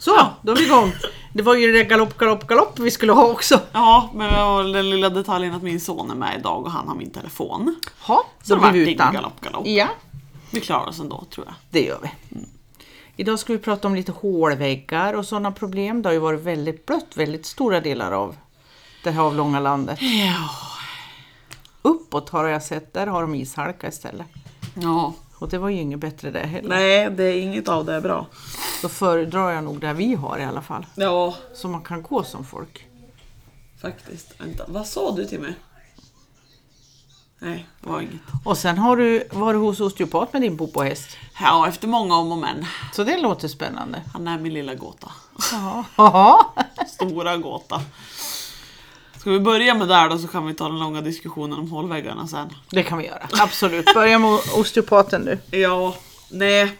Så, då är vi igång. Det var ju det galopp, galopp, galopp vi skulle ha också. Ja, men den lilla detaljen att min son är med idag och han har min telefon. Ja, Så då blir vi utan. galopp, galopp. Ja, Vi klarar oss ändå tror jag. det gör vi. Idag ska vi prata om lite hålväggar och sådana problem. Det har ju varit väldigt blött väldigt stora delar av det här avlånga landet. Ja. Uppåt har jag sett, där har de ishalka istället. Ja. Och det var ju inget bättre det heller. Nej, det är inget av det är bra. Då föredrar jag nog det vi har i alla fall. Ja, Så man kan gå som folk. faktiskt. Vänta, vad sa du till mig? Nej, det var inget. Och sen har du varit hos osteopat med din popohäst. Ja, efter många om och men. Så det låter spännande. Han är min lilla gåta. Jaha. Jaha. Stora gåta. Ska vi börja med där då så kan vi ta den långa diskussionen om hålväggarna sen. Det kan vi göra. Absolut. Börja med osteopaten nu. Ja, nej.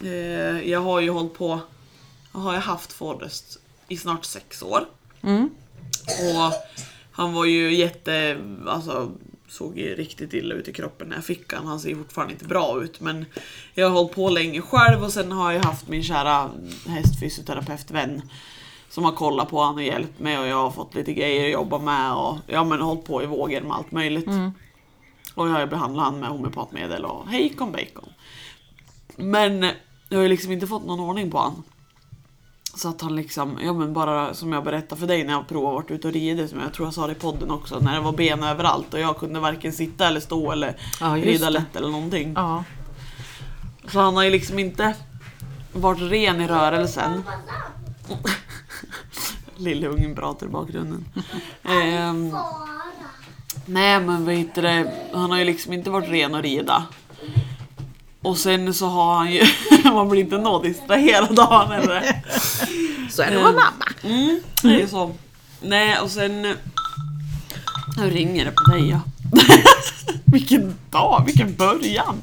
Eh, jag har ju hållit på, jag har ju haft Forrest i snart sex år. Mm. Och han var ju jätte, alltså såg ju riktigt illa ut i kroppen när jag fick han. Han ser fortfarande inte bra ut men jag har hållit på länge själv och sen har jag haft min kära hästfysioterapeutvän som har kollat på honom och hjälpt mig och jag har fått lite grejer att jobba med och ja men hållit på i vågor med allt möjligt. Och jag har behandlat honom med homeopatmedel och hejkon bacon. Men jag har ju liksom inte fått någon ordning på han. Så att han liksom, ja men bara som jag berättade för dig när jag provade varit ute och ridit, som jag tror jag sa det i podden också, när det var ben överallt och jag kunde varken sitta eller stå eller Ja, rida lätt eller någonting. Ja. Så han har ju liksom inte varit ren i rörelsen. Lillungen pratar i bakgrunden. Ehm, nej men vad heter det, han har ju liksom inte varit ren att rida. Och sen så har han ju, man blir inte nå distraherad av honom eller? Så är det med mamma. Mm, det är så. Nej och sen... Nu ringer det på dig ja. vilken dag, vilken början.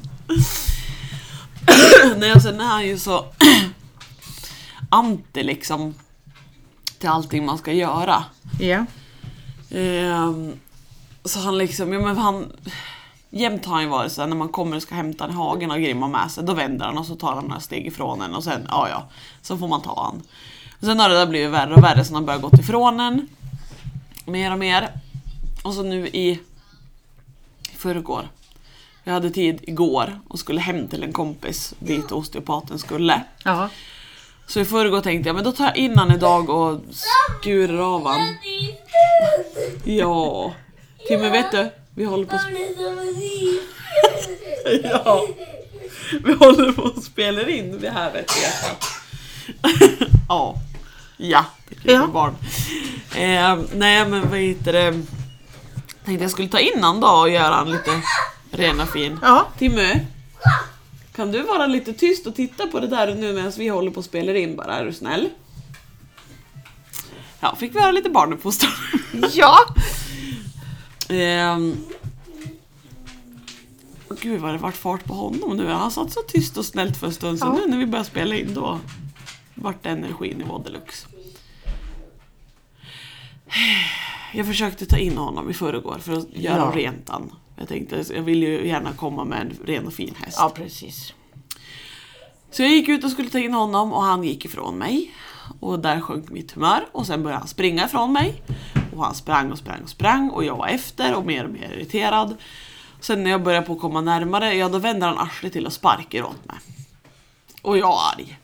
Nej och sen är han ju så anti liksom till allting man ska göra. Ja. Ehm, så han liksom, ja men han Jämt har han ju varit så här, när man kommer och ska hämta en hagen och Grimma med sig, då vänder han och så tar han några steg ifrån en och sen, ja ja, så får man ta han. Och sen har det där blivit värre och värre så han börjar gått ifrån en. Mer och mer. Och så nu i, förrgår. Jag hade tid igår och skulle hem till en kompis dit osteopaten skulle. Ja. Så i förrgår tänkte jag, men då tar jag in han idag och skurar av han. Ja. Timmy vet du? Vi håller på att Ja. Vi håller på att spela in det här vet jag. ja. Ja, det är Ja. ja. barn. Eh, nej men vad heter det? Tänkte jag skulle ta in han då och göra han lite ren och fin. Ja. Timmy. Kan du vara lite tyst och titta på det där nu medan vi håller på att spela in bara, är du snäll? Ja, fick vi höra lite barnuppfostran. Ja. Ehm. Gud vad det vart fart på honom nu. Han satt så tyst och snällt för en stund så Ja. nu när vi börjar spela in då vart det energinivå deluxe. Jag försökte ta in honom i förrgår för att göra Ja. rent han. Jag tänkte, jag vill ju gärna komma med en ren och fin häst. Ja, precis. Så jag gick ut och skulle ta in honom och han gick ifrån mig. Och där sjönk mitt humör och sen började han springa ifrån mig. Och han sprang och sprang och sprang och jag var efter och mer och mer irriterad. Sen när jag började på att komma närmare, ja då vänder han arslet till och sparkar åt mig. Och jag är arg.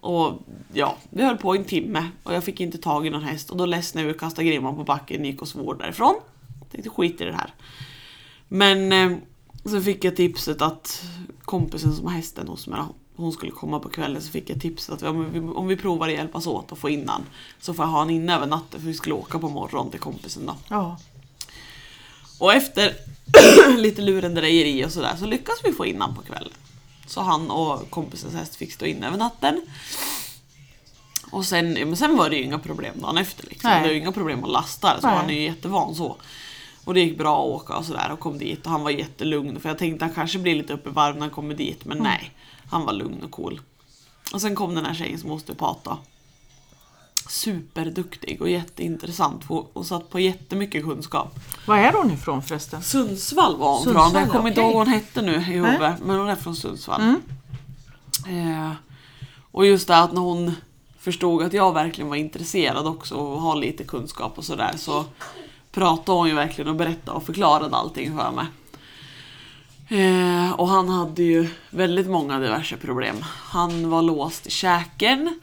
Och ja, vi höll på i en timme och jag fick inte tag i någon häst och då ledsnade jag och kastade grimman på backen, gick och svor därifrån. Tänkte skit i det här. Men eh, så fick jag tipset att kompisen som har hästen hos mig, hon skulle komma på kvällen, så fick jag tipset att om vi, om vi provar att hjälpas åt att få in han, så får jag ha han inne över natten för vi skulle åka på morgonen till kompisen då. Ja. Och efter lite lurendrejeri och sådär så lyckas vi få in han på kvällen. Så han och kompisens häst fick stå inne över natten. Och sen, men sen var det ju inga problem dagen efter. Liksom. Nej. Det var ju inga problem att lasta det, så Nej. han är ju jättevan så. Och det gick bra att åka och sådär och kom dit och han var jättelugn för jag tänkte att han kanske blir lite uppe i varv när han kommer dit men nej. Han var lugn och cool. Och sen kom den här tjejen som osteopat då. Superduktig och jätteintressant och, och satt på jättemycket kunskap. Var är hon ifrån förresten? Sundsvall var hon Sundsvall, från. Jag kommer inte ihåg vad hon hette nu i huvudet. Men hon är från Sundsvall. Eh, och just det att när hon förstod att jag verkligen var intresserad också och har lite kunskap och sådär så pratade hon ju verkligen och berättade och förklarade allting för mig. Eh, och han hade ju väldigt många diverse problem. Han var låst i käken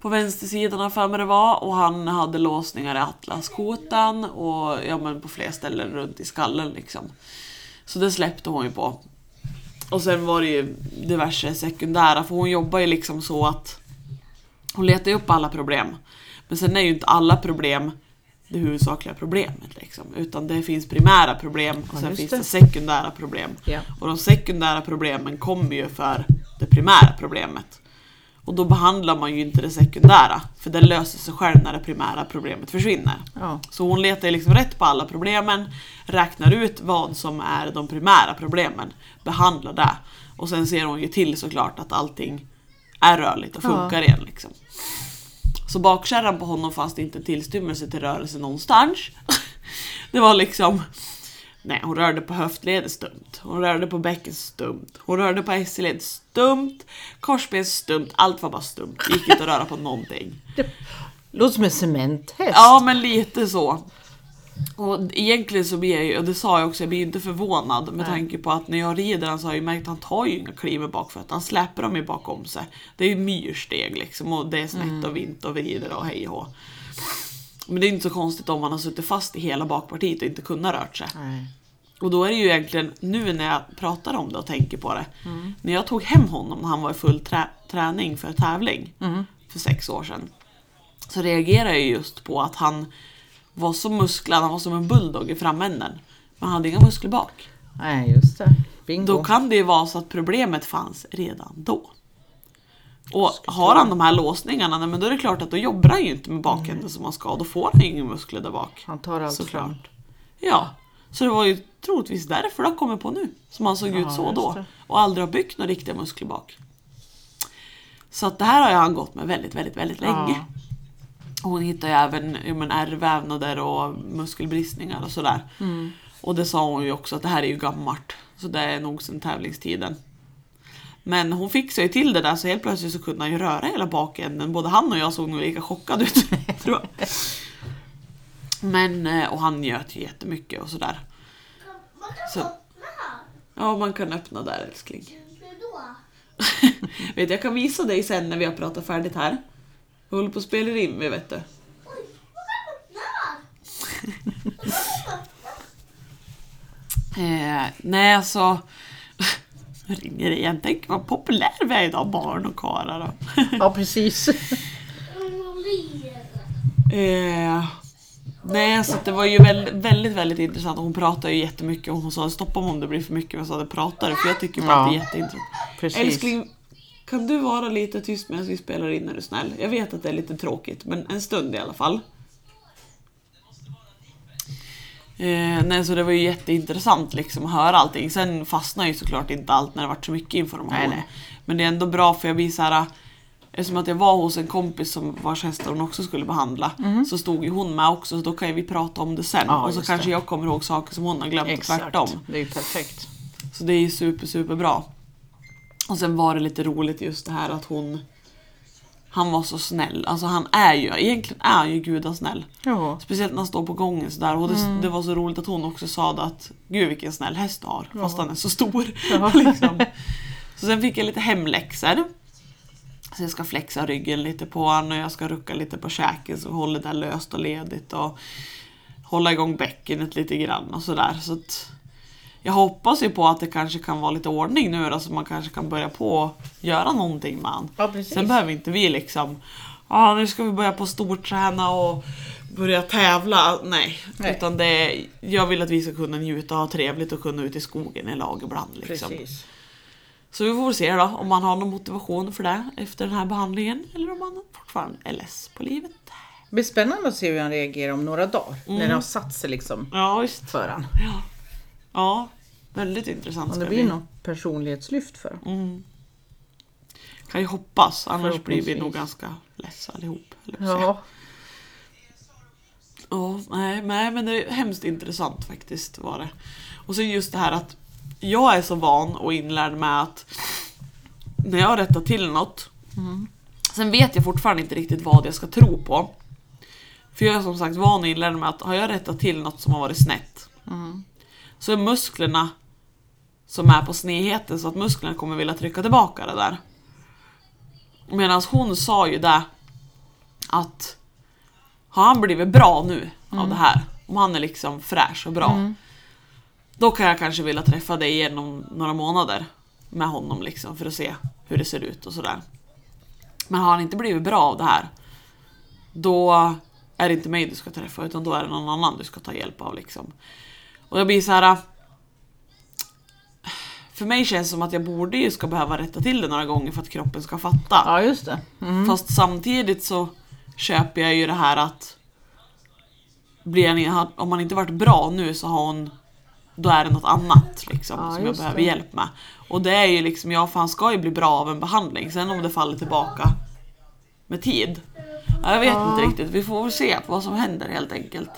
på vänstersidan av för mig det var och han hade låsningar i atlaskotan och ja, men på fler ställen runt i skallen liksom. Så det släppte hon ju på. Och sen var det ju diverse sekundära för hon jobbar ju liksom så att hon letar ju upp alla problem. Men sen är ju inte alla problem det huvudsakliga problemet. Liksom. Utan det finns primära problem och sen finns det. det sekundära problem. Ja. Och de sekundära problemen kommer ju för det primära problemet. Och då behandlar man ju inte det sekundära, för det löser sig själv när det primära problemet försvinner. Ja. Så hon letar liksom rätt på alla problemen, räknar ut vad som är de primära problemen, behandlar det. Och sen ser hon ju till såklart att allting är rörligt och funkar igen. Liksom. Så bakkärran på honom fanns det inte en tillstymmelse till rörelse någonstans. Det var liksom... Nej, hon rörde på höftled stumt. Hon rörde på bäcken stumt. Hon rörde på SC-led stumt. Korsben stumt. Allt var bara stumt. Det gick inte att röra på någonting. Låter som en cementhäst. Ja, men lite så. Och egentligen så blir jag ju, och det sa jag också, jag blir inte förvånad med Nej. tanke på att när jag rider han så har jag ju märkt att han tar ju inga kliv med bakfötterna, han släpper dem ju bakom sig. Det är ju myrsteg liksom och det är snett och vint och vrider och hej och. Men det är inte så konstigt om man har suttit fast i hela bakpartiet och inte kunnat rört sig. Nej. Och då är det ju egentligen, nu när jag pratar om det och tänker på det. När jag tog hem honom när han var i full trä- träning för tävling för sex år sedan. Så reagerade jag just på att han var så musklad, han var som en bulldog i framänden. Men han hade inga muskler bak. Nej, just det. Bingo. Då kan det ju vara så att problemet fanns redan då. Och har han de här låsningarna, nej, men då är det klart att då jobbar han ju inte med bakänden som han ska. Då får han ju inga muskler där bak. Han tar allt Såklart. fram. Ja, så det var ju troligtvis därför det har kommit på nu. Som han såg Ja, ut så då. det. Och aldrig har byggt några riktiga muskler bak. Så att det här har ju han gått med väldigt, väldigt, väldigt länge. Ja. Och hon hittar ju även ja, men, ärrvävnader och muskelbristningar och sådär. Mm. Och det sa hon ju också att det här är ju gammalt. Så det är nog sedan tävlingstiden. Men hon fixade ju till det där så helt plötsligt så kunde han ju röra hela bakänden. Både han och jag såg nog lika chockade ut. tror jag. Men, eh, och han njöt ju jättemycket och sådär. Man kan Så-. Ja, man kan öppna där älskling. Vet, jag kan visa dig sen när vi har pratat färdigt här. Vi håller på att spela in med vet du. Eh, nej, alltså... Nu ringer det igen. Tänk vad populär vi är idag, barn och karlar. då. Ja, precis. Eh, nej, så det var ju väldigt, väldigt, väldigt intressant. Hon pratade ju jättemycket och hon sa stoppa mig om det blir för mycket. Men jag sa det pratar du, för jag tycker bara att det är Ja. jätteintressant. precis. Älskling, kan du vara lite tyst medan vi spelar in är du snäll? Jag vet att det är lite tråkigt, men en stund i alla fall. Eh, nej, så det var ju jätteintressant liksom att höra allting. Sen fastnar ju såklart inte allt när det varit så mycket information. Nej, nej. Men det är ändå bra för jag blir så här. Eftersom att jag var hos en kompis som vars hästar hon också skulle behandla så stod ju hon med också så då kan ju vi prata om det sen. Ja, och så kanske det. jag kommer ihåg saker som hon har glömt Exakt. tvärtom. Det är ju perfekt. Så det är ju super, super bra. Och sen var det lite roligt just det här att hon... Han var så snäll. Alltså han är ju, egentligen är han ju gudasnäll. Ja. Speciellt när han står på gången sådär. Och det, det var så roligt att hon också sa det att Gud vilken snäll häst du har. Fast han är så stor. Ja. liksom. Så sen fick jag lite hemläxor. Så jag ska flexa ryggen lite på honom och jag ska rucka lite på käken så håller det löst och ledigt. Och hålla igång bäckenet lite grann och sådär. Så att jag hoppas ju på att det kanske kan vara lite ordning nu då, så man kanske kan börja på göra någonting med han. Ja, precis. Sen behöver inte vi liksom, ja nu ska vi börja på storträna och börja tävla. Nej, Nej. utan det, jag vill att vi ska kunna njuta och ha trevligt och kunna ut i skogen i lag ibland. Liksom. Precis. Så vi får se då om man har någon motivation för det efter den här behandlingen eller om man fortfarande är less på livet. Det blir spännande att se hur han reagerar om några dagar. Mm. När det har satt sig liksom Ja, visst. för han. Ja, ja väldigt intressant ska det bli. blir något personlighetslyft för. Mm. Kan ju hoppas, annars blir vi nog ganska less allihop. Ja. Ja, nej, nej, men det är hemskt intressant faktiskt var det. Och så just det här att jag är så van och inlärd med att när jag rättar till något Sen vet jag fortfarande inte riktigt vad jag ska tro på. För jag är som sagt van och inlärd med att har jag rättat till något som har varit snett så är musklerna som är på snedheten så att musklerna kommer vilja trycka tillbaka det där. Medan hon sa ju det att har han blivit bra nu av det här, om han är liksom fräsch och bra, då kan jag kanske vilja träffa dig igen om några månader med honom liksom för att se hur det ser ut och sådär. Men har han inte blivit bra av det här, då är det inte mig du ska träffa utan då är det någon annan du ska ta hjälp av liksom. Och jag blir så här. För mig känns det som att jag borde ju ska behöva rätta till det några gånger för att kroppen ska fatta. Ja, just det. Mm. Fast samtidigt så köper jag ju det här att blir han, om man inte varit bra nu så har hon då är det något annat liksom, Ja, som jag behöver det. hjälp med. Och det är ju liksom, ja för han ska ju bli bra av en behandling. Sen om det faller tillbaka med tid. Ja, jag vet Ja. inte riktigt. Vi får väl se vad som händer helt enkelt.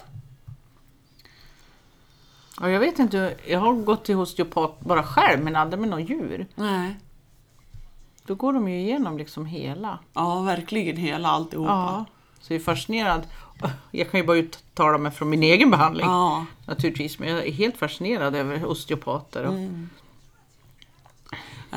Ja, jag vet inte, jag har gått till osteopat bara själv men aldrig med något djur. Nej. Då går de ju igenom liksom hela. Ja, verkligen hela alltihopa. Ja. Så jag är fascinerad. Jag kan ju bara uttala mig från min egen behandling Ja. naturligtvis. Men jag är helt fascinerad över osteopater. Och,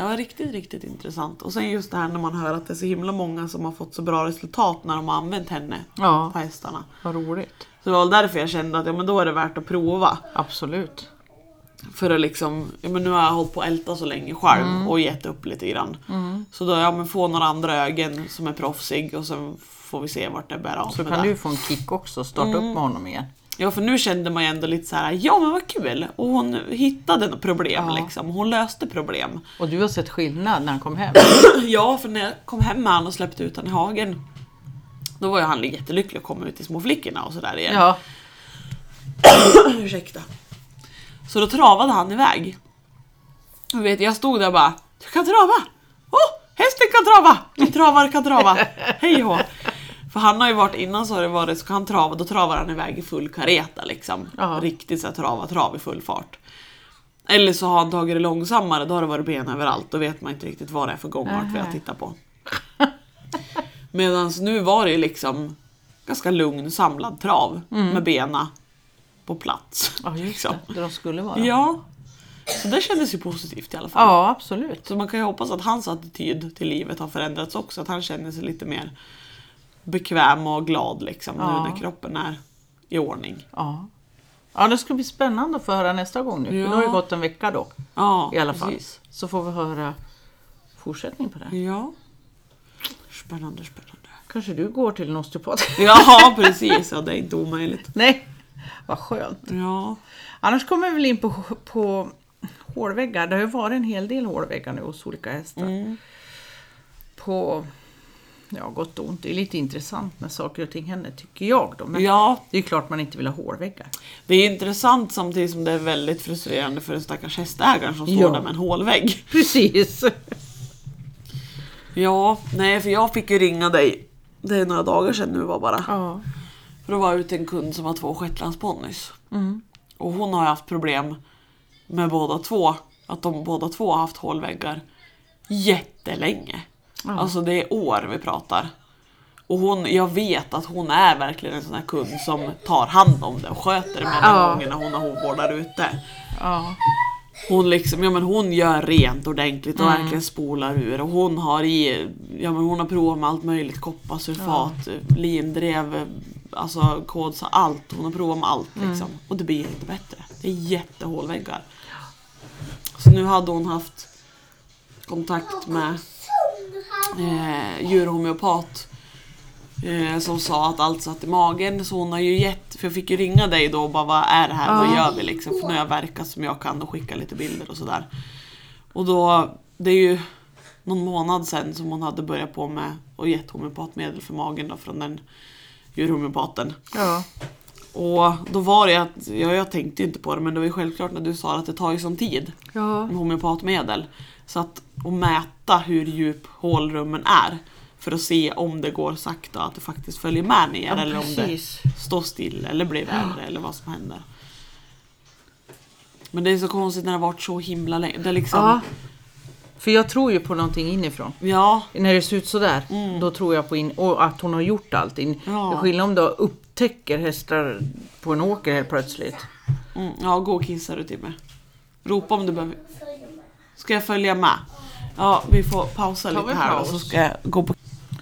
Det var riktigt, riktigt intressant. Och sen just det här när man hör att det är så himla många som har fått så bra resultat när de har använt henne Ja, på hästarna. vad roligt. Så det var därför jag kände att ja, men då är det värt att prova. Absolut. För att liksom, ja, men nu har jag hållit på att älta så länge själv och gett upp lite grann. Så då, ja men få några andra ögon som är proffsig och sen får vi se vart det bär av Så kan det. du få en kick också starta upp med honom igen. Ja för nu kände man ju ändå lite så här, ja men vad kul! Och hon hittade något problem Ja. liksom, hon löste problem. Och du har sett skillnad när han kom hem. Ja, för när jag kom hem med han och släppte ut han i hagen Då var ju han jättelycklig att komma ut till små flickorna och sådär igen. Ja, Ursäkta. Så då travade han iväg. Och vet, jag stod där och bara, du kan trava! Åh, hästen kan trava! En travare kan trava! Hej hå! För han har ju varit innan så har det varit, ska han trava då travar han iväg i full kareta liksom. Ja. Riktigt så här, trava trav i full fart. Eller så har han tagit det långsammare, då har det varit ben överallt. Då vet man inte riktigt vad det är för gångart vi har tittat på. Medan nu var det liksom ganska lugn samlad trav med bena på plats. ja just liksom. det. Där de skulle vara. Ja. Så det kändes ju positivt i alla fall. ja, absolut. Så man kan ju hoppas att hans attityd till livet har förändrats också. Att han känner sig lite mer bekväm och glad liksom Ja. nu när kroppen är i ordning. Ja. ja, det ska bli spännande att få höra nästa gång nu. För Ja. det har ju gått en vecka då Ja, i alla fall. precis. Så får vi höra fortsättning på det. Ja. Spännande, spännande. Kanske du går till en osteopat? Ja, precis. Ja, det är inte omöjligt. Nej, vad skönt. Ja. Annars kommer vi väl in på, på hålväggar. Det har ju varit en hel del hålväggar nu hos olika hästar. Mm. På ja, gott och ont. Det är lite intressant när saker och ting händer tycker jag. Då. Men ja, det är klart man inte vill ha hålväggar. det är intressant samtidigt som det är väldigt frustrerande för den stackars hästägaren som står Ja. där med en hålvägg. Precis. Ja, nej för jag fick ju ringa dig. Det är några dagar sedan nu var bara. Ja. För då var jag ute en kund som har två shetlandsponnys. Och hon har haft problem med båda två. Att de båda två har haft hålväggar jättelänge. Ja. Alltså det är år vi pratar. Och hon, jag vet att hon är verkligen en sån här kund som tar hand om det och sköter det de Ja. gångerna hon har hovvårdar ute. Ja. Hon liksom, ja men hon gör rent ordentligt och Mm. verkligen spolar ur och hon har i, ja men hon har provat med allt möjligt, kopparsulfat, lindrev, alltså kods, allt. Hon har provat med allt Mm. liksom. Och det blir inte bättre. Det är jättehålväggar. Så nu hade hon haft kontakt med eh, djurhomeopat eh, som sa att allt satt i magen. Så hon har ju gett, för jag fick ju ringa dig då och bara vad är det här, vad gör vi liksom? För nu har jag verkat som jag kan och skicka lite bilder och sådär. Och då, det är ju någon månad sedan som hon hade börjat på med och gett homeopatmedel för magen då från den djurhomeopaten. Ja. Och då var det att, ja, jag tänkte ju inte på det men det var ju självklart när du sa att det tar ju sån tid Ja. med homeopatmedel. Så att, att mäta hur djup hålrummen är för att se om det går sakta, att det faktiskt följer med ner Ja, eller om det står still eller blir värre eller vad som händer. Men det är så konstigt när det har varit så himla länge. Liksom, Ja. För jag tror ju på någonting inifrån. Ja, När det ser ut sådär, då tror jag på in och att hon har gjort allting. Ja. Skillnad om du upptäcker hästar på en åker helt plötsligt. mm, ja gå och kissa du till mig. Ropa om du behöver. Ska jag följa med? Ja, vi får pausa Tar lite här och paus? så ska jag gå på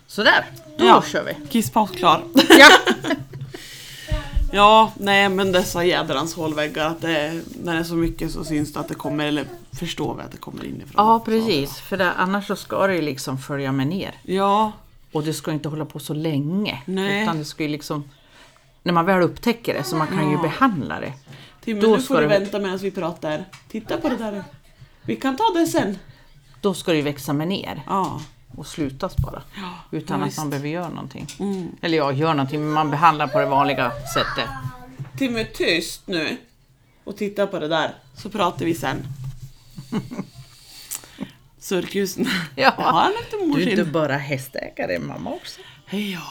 Sådär, då Ja. kör vi. kisspaus klar. Ja. Ja, nej men dessa jädrans hålväggar, att det, när det är så mycket så syns det att det kommer, eller förstår vi att det kommer inifrån. ja, precis. För det, annars så ska det ju liksom följa med ner. Ja, Och det ska inte hålla på så länge. Nej. Utan det ska ju liksom... När man väl upptäcker det så man kan ju Ja. behandla det. Timmy nu ska får du vänta medan vi pratar. Titta på det där. Vi kan ta det sen. Då ska det ju växa med ner Ja. och slutas bara. Utan ja, att visst. man behöver göra någonting. Mm. Eller ja, gör någonting, men man behandlar på det vanliga sättet. Timmy, tyst nu. Och titta på det där, så pratar vi sen. Surkusen. Ja. Jag har en efter Du är morsin. inte bara hästägare, mamma också. Ja,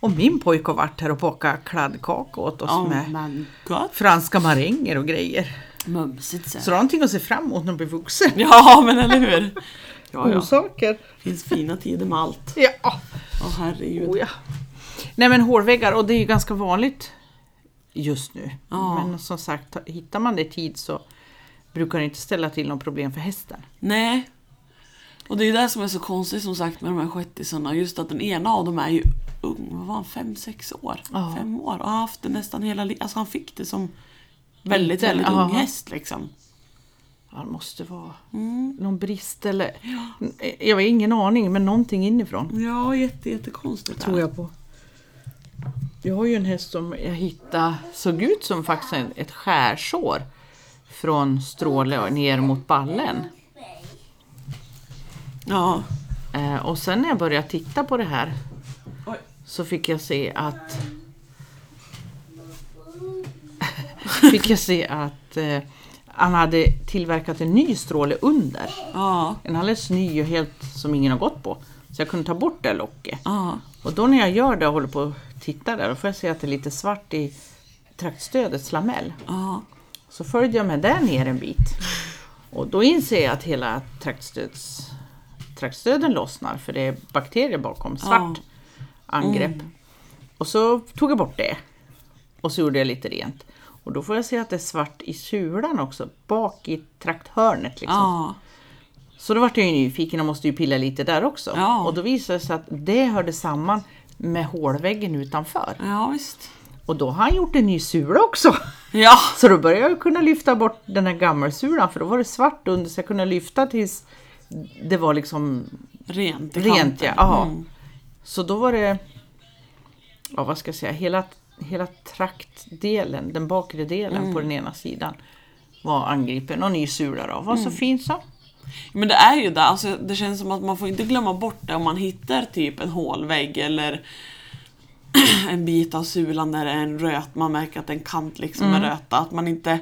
Och min pojke har varit här och bakat kladdkaka åt oss oh, med franska maränger och grejer. Mumsigt så. Så du har någonting att se fram emot när du blir vuxen. Ja, men eller hur? Ja, ja. Godsaker. finns fina tider med allt. Ja. Åh herregud. Oh, ja. Nej men hårväggar, och det är ju ganska vanligt just nu. Ja. Men som sagt, hittar man det i tid så brukar det inte ställa till något problem för hästen. Nej. Och det är det som är så konstigt som sagt med de här shettisarna. Just att den ena av dem är ju ung, vad var han, fem, sex år? Ja. Fem år och har haft det nästan hela livet. Alltså han fick det som väldigt, väldigt ja. ung häst liksom. Ja, det måste vara Mm. någon brist eller... Jag har ingen aning, men någonting inifrån. Ja, jätte, jättekonstigt. Tror jag på. Jag har ju en häst som jag hittade, såg ut som faktiskt ett skärsår från stråle ner mot ballen. Ja. Eh, och sen när jag började titta på det här Oj. så fick jag se att fick jag se att eh, han hade tillverkat en ny stråle under. Ja. En alldeles ny och helt som ingen har gått på. Så jag kunde ta bort det locket. Ja. Och då när jag gör det och håller på att titta där, då får jag se att det är lite svart i traktstödets lamell. Ja. Så följde jag med där ner en bit. Och då inser jag att hela traktstöds, traktstöden lossnar för det är bakterier bakom, svart angrepp. Och så tog jag bort det. Och så gjorde jag lite rent. Och då får jag se att det är svart i sulan också, bak i trakthörnet. Liksom. Ja. Så då vart jag ju nyfiken och måste ju pilla lite där också. Ja. Och då visade det sig att det hörde samman med hålväggen utanför. Ja, visst. Och då har han gjort en ny sula också. Ja. Så då började jag kunna lyfta bort den här gammelsulan för då var det svart under så jag kunde lyfta tills det var liksom Rent rent. Ja. Mm. Så då var det, ja vad ska jag säga, hela, hela traktdelen, den bakre delen Mm. på den ena sidan var angripen och ny sula då. Var Mm. så fint så. Men det är ju det, alltså, det känns som att man får inte glömma bort det om man hittar typ en hålvägg eller en bit av sulan där det är en röt, man märker att en kant liksom Mm. är röta. Att man inte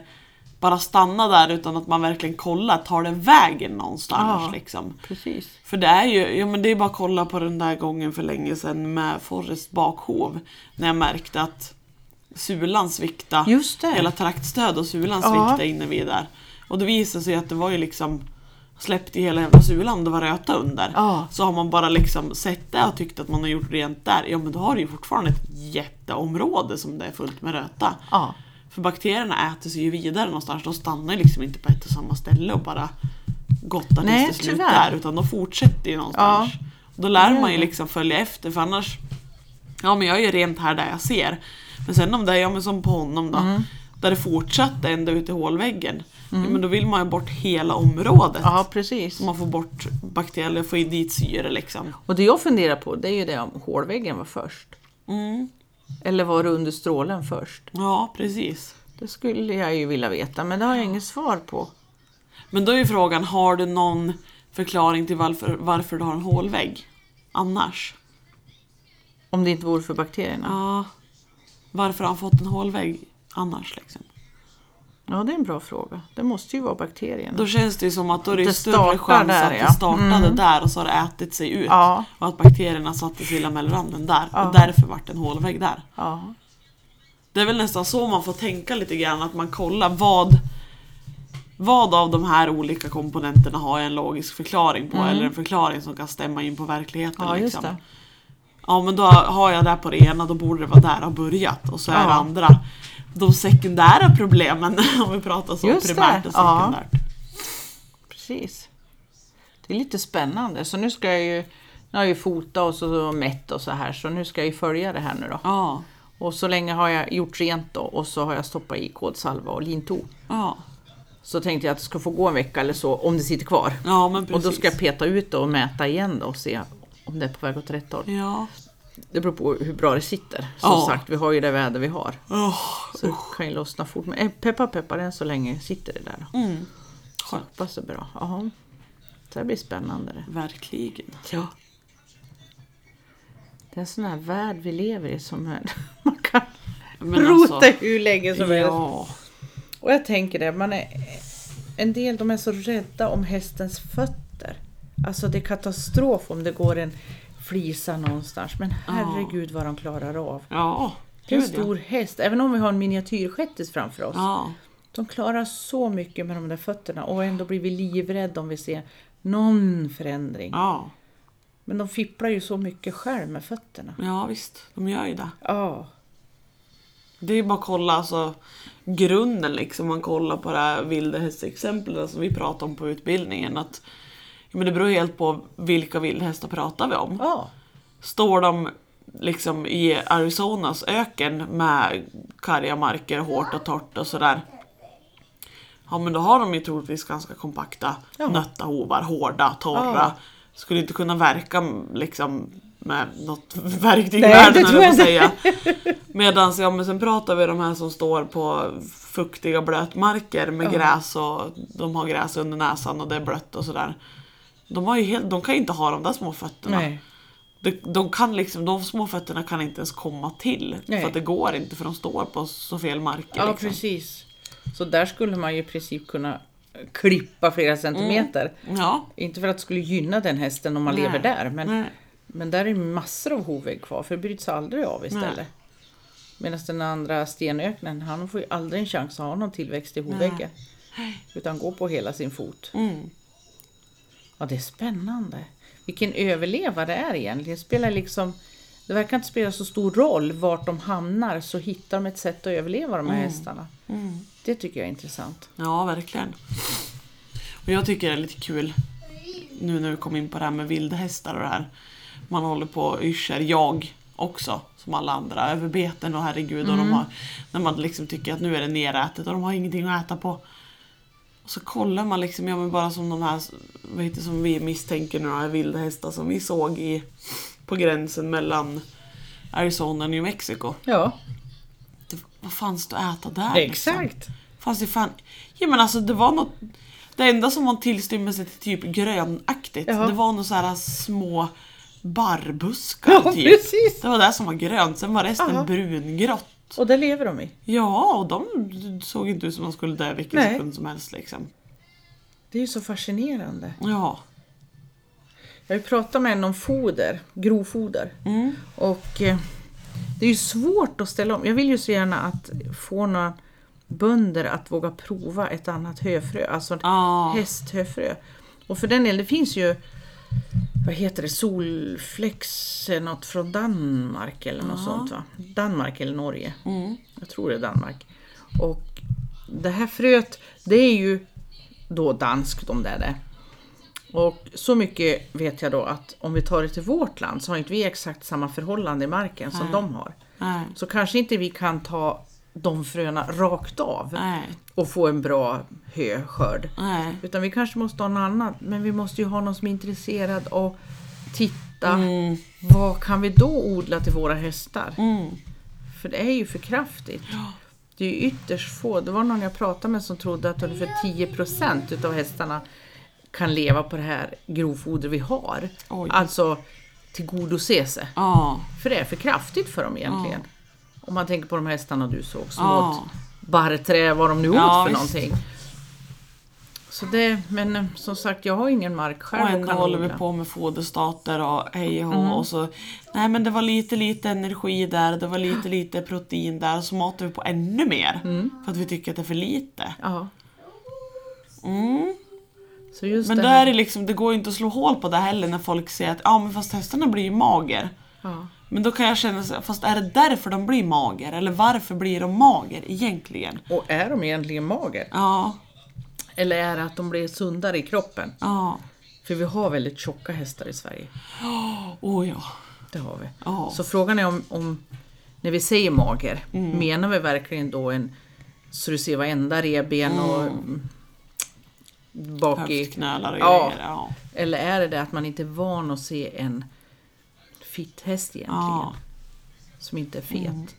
bara stannar där utan att man verkligen kollar, tar det vägen någonstans Ja. liksom. Precis. För det är ju, ja men det är bara att kolla på den där gången för länge sedan med Forrest bakhov. När jag märkte att sulan svikta Just det. hela traktstöd och sulan Ja. svikta inne vid där. Och det visade sig att det var ju liksom släppt i hela jävla sulan, det var röta under. Ja. Så har man bara liksom sett det och tyckt att man har gjort rent där, ja men då har du ju fortfarande ett jätteområde som det är fullt med röta. Ja. För bakterierna äter sig ju vidare någonstans, de stannar ju liksom inte på ett och samma ställe och bara gottar tills det slutar. Utan de fortsätter ju någonstans. Då lär man ju liksom följa efter för annars Ja men jag är ju rent här där jag ser. Men sen om det är ja, men som på honom då. Mm. Där det fortsatte ända ut i hålväggen. Ja, men då vill man ju bort hela området. ja, precis. Så man får bort bakterier, får dit syre liksom. Och det jag funderar på det är ju det om hålväggen var först. Mm. Eller var det under strålen först? Ja precis. Det skulle jag ju vilja veta men det har jag inget svar på. Men då är ju frågan, har du någon förklaring till varför, varför du har en hålvägg? Annars? Om det inte vore för bakterierna. Ja. Varför har han fått en hålvägg annars liksom? Ja, det är en bra fråga. Det måste ju vara bakterierna. Då känns det ju som att då är det, Det större chans där, att ja. det startade Mm. där och så har det ätit sig ut. Ja. Och att bakterierna satte sig i lamellranden där. Ja. Och därför vart det en hålvägg där. Det är väl nästan så man får tänka lite grann, att man kollar vad vad av de här olika komponenterna har jag en logisk förklaring på eller en förklaring som kan stämma in på verkligheten. Mm. Ja, liksom. Ja men då har jag det på det ena, då borde det vara där det har börjat. Och så är det andra de sekundära problemen, om vi pratar så Just primärt det, och ja. sekundärt. Precis. Det är lite spännande. Så nu ska jag ju, nu har jag ju fotat och så mätt och så här, så nu ska jag ju följa det här nu då. Ja, Och så länge har jag gjort rent då och så har jag stoppat i kodsalva och linto. ja. Så tänkte jag att det ska få gå en vecka eller så om det sitter kvar. ja men Och precis. då ska jag peta ut det och mäta igen då och se om det är på väg åt rätt håll. Ja. Det beror på hur bra det sitter. Som Ja. sagt, vi har ju det väder vi har. Oh, Så det kan ju lossna fort. Men eh, peppa peppar än så länge sitter det där. Då. mm. Så hoppas det bra. Jaha. Så det blir spännande det. Verkligen. Ja. Det är en sån här värld vi lever i som är, man kan Men rota alltså, hur länge som helst. ja. Och jag tänker det, man är, en del de är så rädda om hästens fötter. Alltså det är katastrof om det går en flisa någonstans. Men herregud vad de klarar av. Ja, en stor häst, även om vi har en miniatyrshettis framför oss. Ja, De klarar så mycket med de där fötterna och ändå blir vi livrädda om vi ser någon förändring. ja. Men de fipplar ju så mycket själv med fötterna. ja visst, de gör ju det. Ja, Det är bara att kolla alltså, grunden liksom, man kollar på det här vildhästexemplen som vi pratade om på utbildningen. Att, men det beror helt på vilka vildhästar pratar vi om. ja, Står de liksom i Arizonas öken med karga marker, hårt och torrt och sådär. Ja men då har de ju troligtvis ganska kompakta Ja. nötta hovar, hårda, torra. Ja. Skulle inte kunna verka liksom med något verktyg i världen det tror jag säga. Medan ja, men sen pratar vi de här som står på fuktiga blötmarker med Ja. gräs och de har gräs under näsan och det är blött och sådär. De, har ju helt, de kan ju inte ha de där små fötterna. nej. De, de, kan liksom, de små fötterna kan inte ens komma till. Nej. För att det går inte för de står på så fel marker. Ja, liksom. precis. Så där skulle man ju i princip kunna klippa flera centimeter. Ja. Inte för att det skulle gynna den hästen om man Nej. lever där, men, Nej. men där är massor av hovvägg kvar för det bryts aldrig av istället. Medan den andra stenöknen, han får ju aldrig en chans att ha någon tillväxt i hovväggen. Utan går på hela sin fot. Mm. Ja, det är spännande. Vilken överlevare det är egentligen. Det spelar liksom, det verkar inte spela så stor roll vart de hamnar så hittar de ett sätt att överleva de här hästarna. Mm. Det tycker jag är intressant. Ja, verkligen. Och jag tycker det är lite kul nu när vi kom in på det här med vildhästar och det här. Man håller på och yrser, jag också, som alla andra, över beten och herregud. Och de har, när man liksom tycker att nu är det nerätet och de har ingenting att äta på. Och så kollar man liksom, ja men bara som de här, vad heter som vi misstänker nu, här vilda hästar som vi såg i, på gränsen mellan Arizona och New Mexico. Ja, Det, vad fanns det att äta där? liksom? exakt. Fanns det fan... Ja men alltså det var något... Det enda som var en tillstymmelse till typ grönaktigt, Ja. det var några så här små barrbuskar Ja, typ. precis. Det var det som var grönt, sen var resten Aha. brungrått. Och det lever de i. Ja, och de såg inte ut som de skulle dö vilken Nej. sekund som helst liksom. Det är ju så fascinerande. Ja. Jag har pratat med en om foder, grovfoder. Mm. Och eh, det är ju svårt att ställa om. Jag vill ju så gärna att få några bönder att våga prova ett annat höfrö, alltså Ja. hästhöfrö. Och för den delen, det finns ju vad heter det, solflex, något från Danmark eller något sånt va? Danmark eller Norge. Mm. Jag tror det är Danmark. Och det här fröet, det är ju då danskt om det är det. Och så mycket vet jag då att om vi tar det till vårt land så har inte vi exakt samma förhållande i marken som Nej. de har. Nej. Så kanske inte vi kan ta de fröna rakt av Nej. och få en bra höskörd. Nej. Utan vi kanske måste ha något annat. Men vi måste ju ha någon som är intresserad och titta. Mm. Vad kan vi då odla till våra hästar? Mm. För det är ju för kraftigt. Det är ju ytterst få. Det var någon jag pratade med som trodde att ungefär 10% utav hästarna kan leva på det här grovfoder vi har. Oj. Alltså tillgodose sig. Ja. För det är för kraftigt för dem egentligen. Om man tänker på de hästarna du såg som Ja. åt barrträ, vad de nu åt Ja, för visst. någonting. Så det, men eh, som sagt, jag har ingen mark själv Och ändå håller vi på med foderstater och hej och Mm. och så Nej men det var lite lite energi där, det var lite lite protein där så matar vi på ännu mer. Mm. För att vi tycker att det är för lite. Ja. Mm. Så just Men det här- är liksom, det går ju inte att slå hål på det heller när folk säger att ja men fast hästarna blir ju mager. Ja. Men då kan jag känna så fast är det därför de blir mager? Eller varför blir de mager egentligen? Och är de egentligen mager? Ja, Eller är det att de blir sundare i kroppen? ja, För vi har väldigt tjocka hästar i Sverige. oh ja. Det har vi. Ja. Så frågan är om, om när vi säger mager, Mm. menar vi verkligen då en så du ser varenda revben och Mm. mm, bak i... Höftknölar och Ja. grejer. Ja. Eller är det det att man inte är van att se en fit häst egentligen? Ja. Som inte är fet.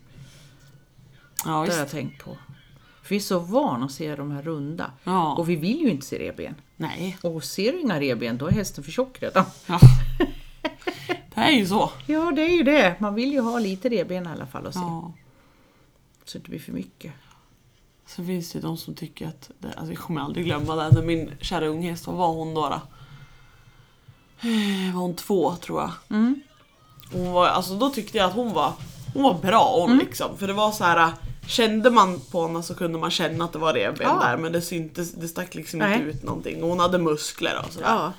Ja, Det har jag tänkt på. För vi är så vana att se de här runda. Ja. Och vi vill ju inte se revben. Nej. Och ser du inga revben, då är hästen för tjock redan. Ja. Det är ju så. Ja, det är ju det. Man vill ju ha lite revben i alla fall att se. Ja. Så det inte blir för mycket. Så finns det de som tycker att, det, alltså jag kommer aldrig glömma det, när min kära unghäst, vad var hon då? då? Eh, Var hon två tror jag. Mm. Hon var, alltså då tyckte jag att hon var, hon var bra hon liksom. För det var så här. Kände man på henne så kunde man känna att det var revben Ja. där men det syntes, det stack liksom Nej. inte ut någonting. Och hon hade muskler och sådär. Ja.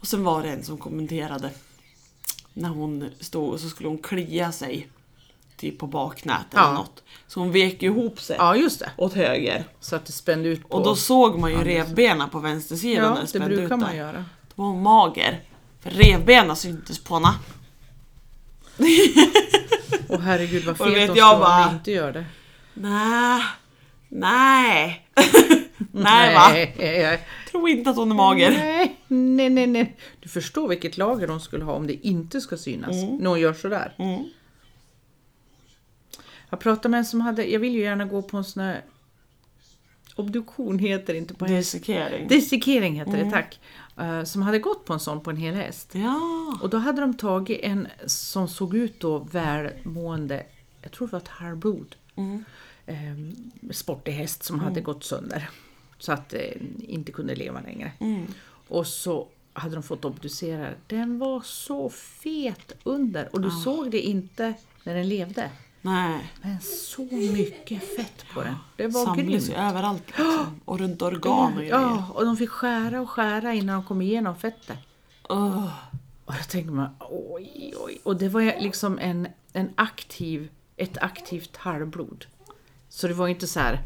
Och sen var det en som kommenterade när hon stod och så skulle hon klia sig typ på baknät eller Ja. något. Så hon vek ihop sig ja, just det. åt höger. Så att det spände ut på... Och då såg man ju revbena på vänstersidan när ja, det det spände ut brukar man där. göra. Då var hon mager. För revbena syntes på henne. Och herregud vad Och fet vet de jag ska vara om bara- vi inte gör det. Nej. Nej. Nej va? Nej, Tror inte att hon är mager. Nej, nej, nej, nej. Du förstår vilket lager de skulle ha om det inte ska synas. När hon gör sådär. Mm. Jag pratade med en som hade, jag vill ju gärna gå på en sån här obduktion heter det inte på häst. Dissekering. Dissekering heter Mm. det, tack. Eh, som hade gått på en sån på en hel häst. Ja. Och då hade de tagit en som såg ut då välmående, jag tror det var ett halvblod. Mm. Eh, sportig häst som hade gått sönder. Så att eh, inte kunde leva längre. Mm. Och så hade de fått obducera. Den var så fet under och du såg det inte när den levde. Nej. Men så mycket fett på den. Det var Samlas grymt. överallt liksom. Och runt organ och grejer. Ja, och de fick skära och skära innan de kom igenom fettet. Ugh. Och då tänker man oj, oj. Och det var liksom en, en aktiv, ett aktivt halvblod. Så det var inte så här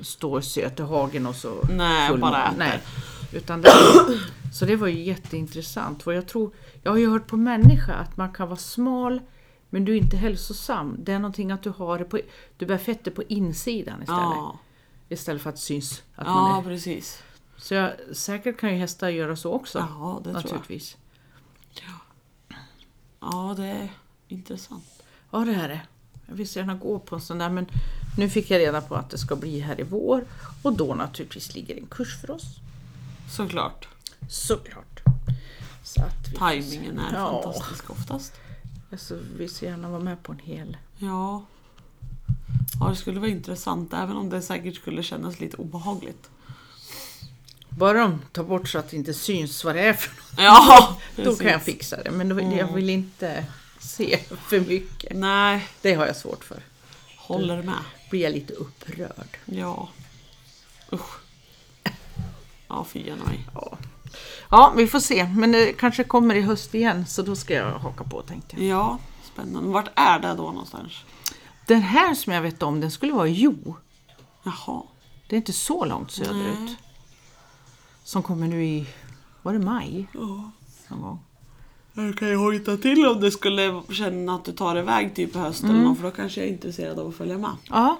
står söt i hagen och så Nej, bara äter. Nej. Utan det, så det var ju jätteintressant. För jag, tror, jag har ju hört på människa att man kan vara smal men du är inte hälsosam. Det är någonting att du har det på, du bär fettet på insidan istället. Ja. Istället för att syns att man ja, är. precis. Så jag, säkert kan ju hästar göra så också. Ja, det tror jag. naturligtvis. Ja, det är intressant. Ja, det här är. Jag vill så gärna gå på en sån där men nu fick jag reda på att det ska bli här i vår och då naturligtvis ligger en kurs för oss. Såklart. Såklart. Så att vi, Timingen är Ja. fantastisk oftast. Alltså, vi så gärna vara med på en hel. Ja. Ja, det skulle vara intressant även om det säkert skulle kännas lite obehagligt. Bara de tar bort så att det inte syns vad det är för något. Ja, Då kan jag fixa det. Men då, jag vill inte se för mycket. Nej, Det har jag svårt för. håller med. Blir jag lite upprörd. Ja. Usch. Ja, fy mig. Ja. Ja, vi får se. Men det kanske kommer i höst igen så då ska jag haka på tänkte jag. Ja, spännande. Vart är det då någonstans? Den här som jag vet om den skulle vara i Jo. Jaha. Det är inte så långt söderut. Nej. Som kommer nu i, var det maj? Ja. Någon gång. Jag kan ju hojta till om du skulle känna att du tar iväg typ i höst eller något, för då kanske jag är intresserad av att följa med. Ja,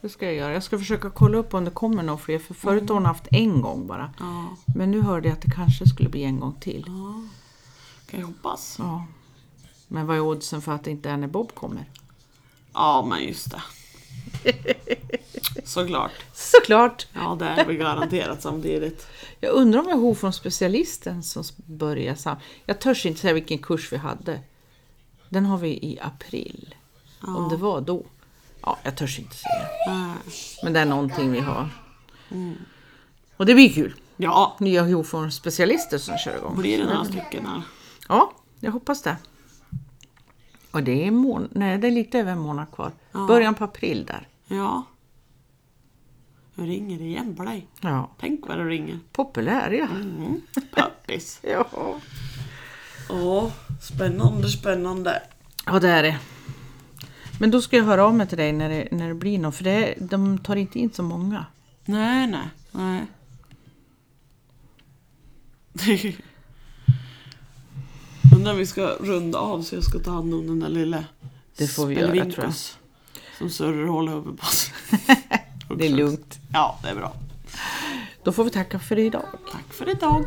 det ska jag göra. Jag ska försöka kolla upp om det kommer några fler. För förut har hon haft en gång bara. Ja, Men nu hörde jag att det kanske skulle bli en gång till. ja. kan jag hoppas. Ja. Men vad är oddsen för att det inte är när Bob kommer? Ja, men just det. Såklart. Såklart! Ja, det är väl garanterat samtidigt. Jag undrar om jag har från specialisten som börjar sam... Jag törs inte säga vilken kurs vi hade. Den har vi i april. Om det var då. Ja, jag törs inte säga. Men det är någonting vi har. Och det blir kul. Ja, Nya hovform specialister som kör igång. blir det några stycken här? Ja, jag hoppas det. Och det är, mån- Nej, det är lite över en månad kvar. Början på april där. Ja. Nu ringer igen på dig. Ja. Tänk vad det ringer. Populär ja. Mm. Pappis. Ja. Ja, spännande, spännande. Ja det är det. Men då ska jag höra av mig till dig när det, när det blir något för det, de tar inte in så många. Nej, nej, nej. Undrar om vi ska runda av så jag ska ta hand om den där lilla Det får vi göra, tror jag. Som surrar och håller uppe på oss. Det är lugnt. Ja, det är bra. Då får vi tacka för idag. Tack för idag.